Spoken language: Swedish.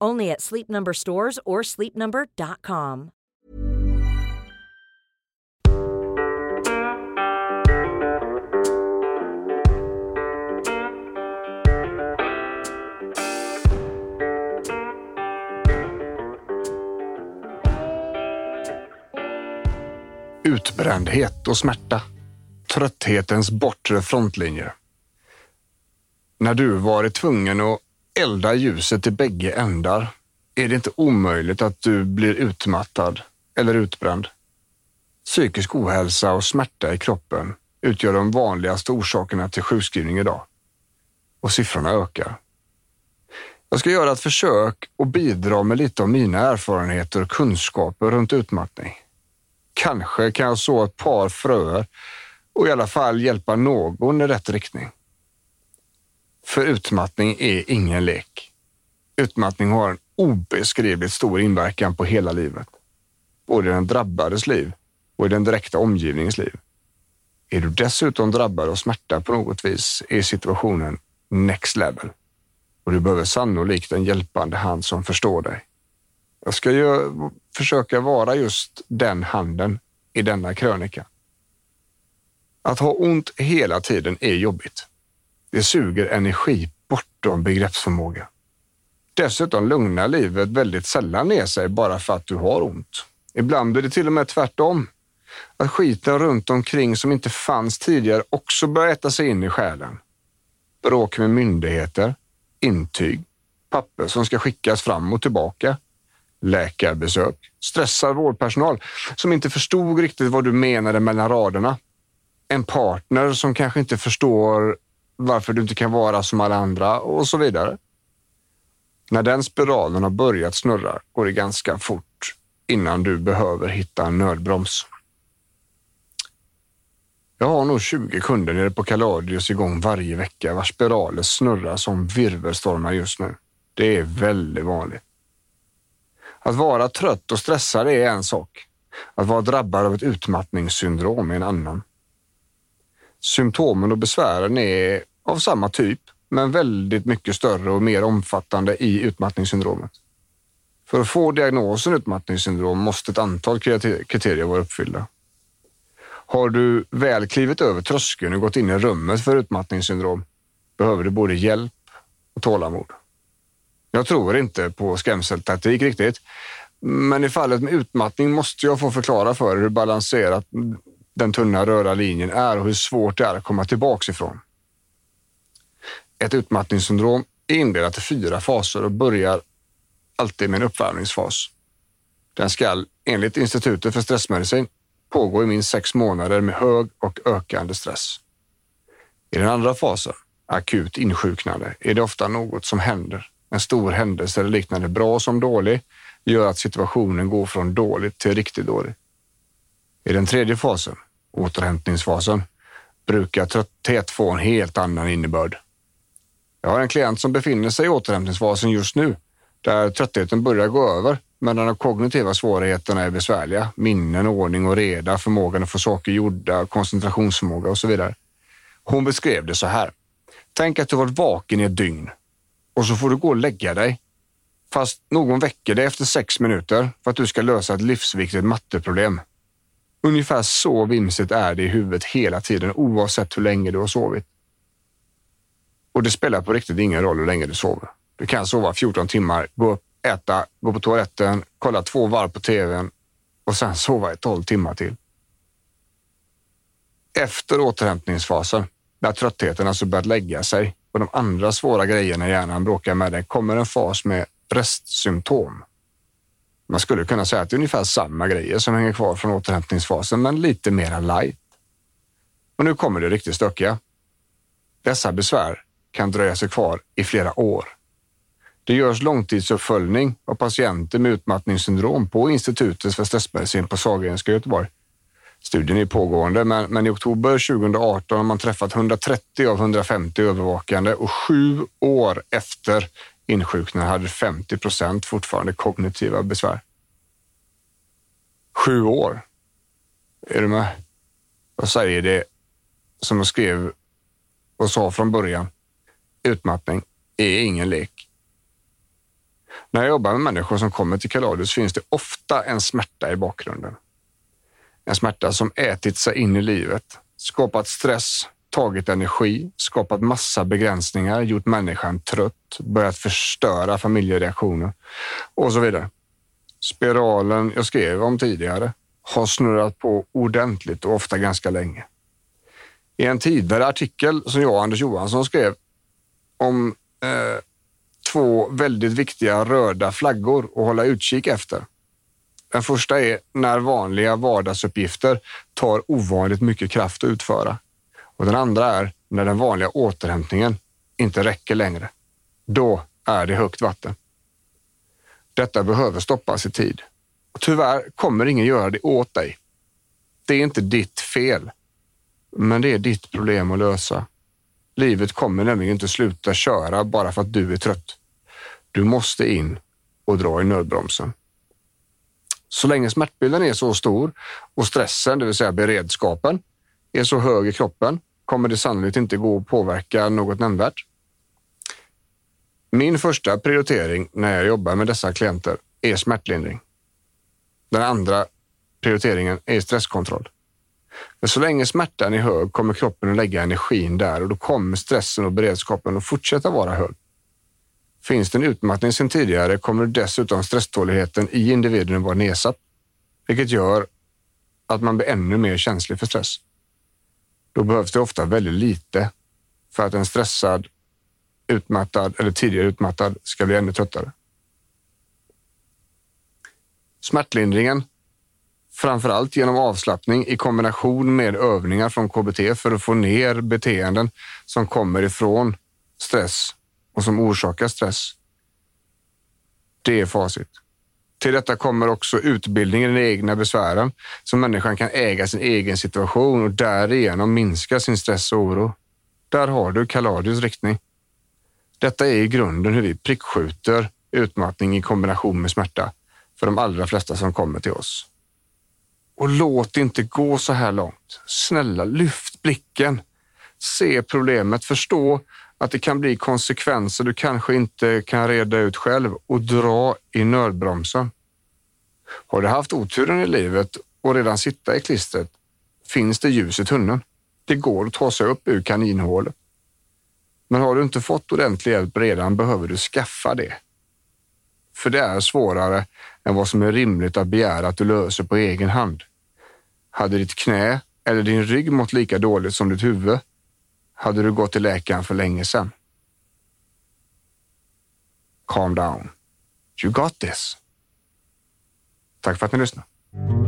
Only at Sleep Number stores or sleepnumber.com. Utbrändhet och smärta. Trötthetens bortre frontlinje. När du varit tvungen att elda ljuset i bägge ändar är det inte omöjligt att du blir utmattad eller utbränd. Psykisk ohälsa och smärta i kroppen utgör de vanligaste orsakerna till sjukskrivning idag. Och siffrorna ökar. Jag ska göra ett försök och bidra med lite av mina erfarenheter och kunskaper runt utmattning. Kanske kan jag så ett par fröer och i alla fall hjälpa någon i rätt riktning. För utmattning är ingen lek. Utmattning har en obeskrivligt stor inverkan på hela livet. Både i den drabbades liv och i den direkta omgivningens liv. Är du dessutom drabbad av smärta på något vis är situationen next level och du behöver sannolikt en hjälpande hand som förstår dig. Jag ska ju försöka vara just den handen i denna krönika. Att ha ont hela tiden är jobbigt. Det suger energi bortom begreppsförmåga. Dessutom lugnar livet väldigt sällan ner sig bara för att du har ont. Ibland blir det till och med tvärtom. Att skiten runt omkring som inte fanns tidigare också börjar äta sig in i själen. Bråk med myndigheter, intyg, papper som ska skickas fram och tillbaka, läkarbesök, stressad vårdpersonal som inte förstod riktigt vad du menade mellan raderna. En partner som kanske inte förstår varför du inte kan vara som alla andra och så vidare. När den spiralen har börjat snurra går det ganska fort innan du behöver hitta en nödbroms. Jag har nog 20 kunder nere på Kaladius igång varje vecka vars spiraler snurrar som virvelstormar just nu. Det är väldigt vanligt. Att vara trött och stressad är en sak. Att vara drabbad av ett utmattningssyndrom är en annan. Symptomen och besvären är av samma typ, men väldigt mycket större och mer omfattande i utmattningssyndromet. För att få diagnosen utmattningssyndrom måste ett antal kriterier vara uppfyllda. Har du väl klivit över tröskeln och gått in i rummet för utmattningssyndrom behöver du både hjälp och tålamod. Jag tror inte på skrämseltaktik riktigt, men i fallet med utmattning måste jag få förklara för hur balanserat den tunna röda linjen är och hur svårt det är att komma tillbaks ifrån. Ett utmattningssyndrom är indelat i fyra faser och börjar alltid med en uppvärmningsfas. Den ska enligt Institutet för stressmedicin pågå i minst sex månader med hög och ökande stress. I den andra fasen, akut insjuknande, är det ofta något som händer. En stor händelse eller liknande, bra som dålig, gör att situationen går från dåligt till riktigt dålig. I den tredje fasen, återhämtningsfasen, brukar trötthet få en helt annan innebörd. Jag har en klient som befinner sig i återhämtningsfasen just nu där tröttheten börjar gå över medan de kognitiva svårigheterna är besvärliga. Minnen, ordning och reda, förmågan att få saker gjorda, koncentrationsförmåga och så vidare. Hon beskrev det så här. Tänk att du varit vaken i ett dygn och så får du gå och lägga dig. Fast någon väcker dig efter sex minuter för att du ska lösa ett livsviktigt matteproblem. Ungefär så vimsigt är det i huvudet hela tiden oavsett hur länge du har sovit. Och det spelar på riktigt ingen roll hur länge du sover. Du kan sova 14 timmar, gå upp, äta, gå på toaletten, kolla två varv på tvn och sen sova i 12 timmar till. Efter återhämtningsfasen, när tröttheten alltså börjat lägga sig och de andra svåra grejerna hjärnan bråkar med dig, kommer en fas med restsymptom. Man skulle kunna säga att det är ungefär samma grejer som hänger kvar från återhämtningsfasen, men lite mera light. Och nu kommer det riktigt stökiga. Dessa besvär kan dröja sig kvar i flera år. Det görs långtidsuppföljning av patienter med utmattningssyndrom på Institutet för stressmedicin på Sahlgrenska i Göteborg. Studien är pågående, men, men, i oktober 2018 har man träffat 130 av 150 övervakande och sju år efter insjuknade hade 50 procent fortfarande kognitiva besvär. Sju år. Är du med? Jag säger det som jag skrev och sa från början. Utmattning är ingen lek. När jag jobbar med människor som kommer till Kaladius finns det ofta en smärta i bakgrunden. En smärta som ätit sig in i livet, skapat stress, tagit energi, skapat massa begränsningar, gjort människan trött, börjat förstöra familjereaktioner och så vidare. Spiralen jag skrev om tidigare har snurrat på ordentligt och ofta ganska länge. I en tidigare artikel som jag och Anders Johansson skrev om eh, två väldigt viktiga röda flaggor att hålla utkik efter. Den första är när vanliga vardagsuppgifter tar ovanligt mycket kraft att utföra. Och den andra är när den vanliga återhämtningen inte räcker längre. Då är det högt vatten. Detta behöver stoppas i tid. Och tyvärr kommer ingen göra det åt dig. Det är inte ditt fel, men det är ditt problem att lösa. Livet kommer nämligen inte sluta köra bara för att du är trött. Du måste in och dra i nödbromsen. Så länge smärtbilden är så stor och stressen, det vill säga beredskapen, är så hög i kroppen kommer det sannolikt inte gå att påverka något nämnvärt. Min första prioritering när jag jobbar med dessa klienter är smärtlindring. Den andra prioriteringen är stresskontroll. Men så länge smärtan är hög kommer kroppen att lägga energin där och då kommer stressen och beredskapen att fortsätta vara hög. Finns det en utmattning sedan tidigare kommer dessutom stresståligheten i individen att vara nedsatt, vilket gör att man blir ännu mer känslig för stress. Då behövs det ofta väldigt lite för att en stressad, utmattad eller tidigare utmattad ska bli ännu tröttare. Smärtlindringen, framför allt genom avslappning i kombination med övningar från KBT för att få ner beteenden som kommer ifrån stress och som orsakar stress. Det är facit. Till detta kommer också utbildningen i de egna besvären så människan kan äga sin egen situation och därigenom minska sin stress och oro. Där har du Kaladius riktning. Detta är i grunden hur vi prickskjuter utmattning i kombination med smärta för de allra flesta som kommer till oss. Och låt inte gå så här långt. Snälla, lyft blicken. Se problemet, förstå att det kan bli konsekvenser du kanske inte kan reda ut själv och dra i nödbromsen. Har du haft oturen i livet och redan sitta i klistret finns det ljus i tunneln. Det går att ta sig upp ur kaninhålet. Men har du inte fått ordentlig hjälp redan behöver du skaffa det. För det är svårare än vad som är rimligt att begära att du löser på egen hand. Hade ditt knä eller din rygg mått lika dåligt som ditt huvud hade du gått till läkaren för länge sedan. Calm down. You got this. Tack för att ni lyssnade.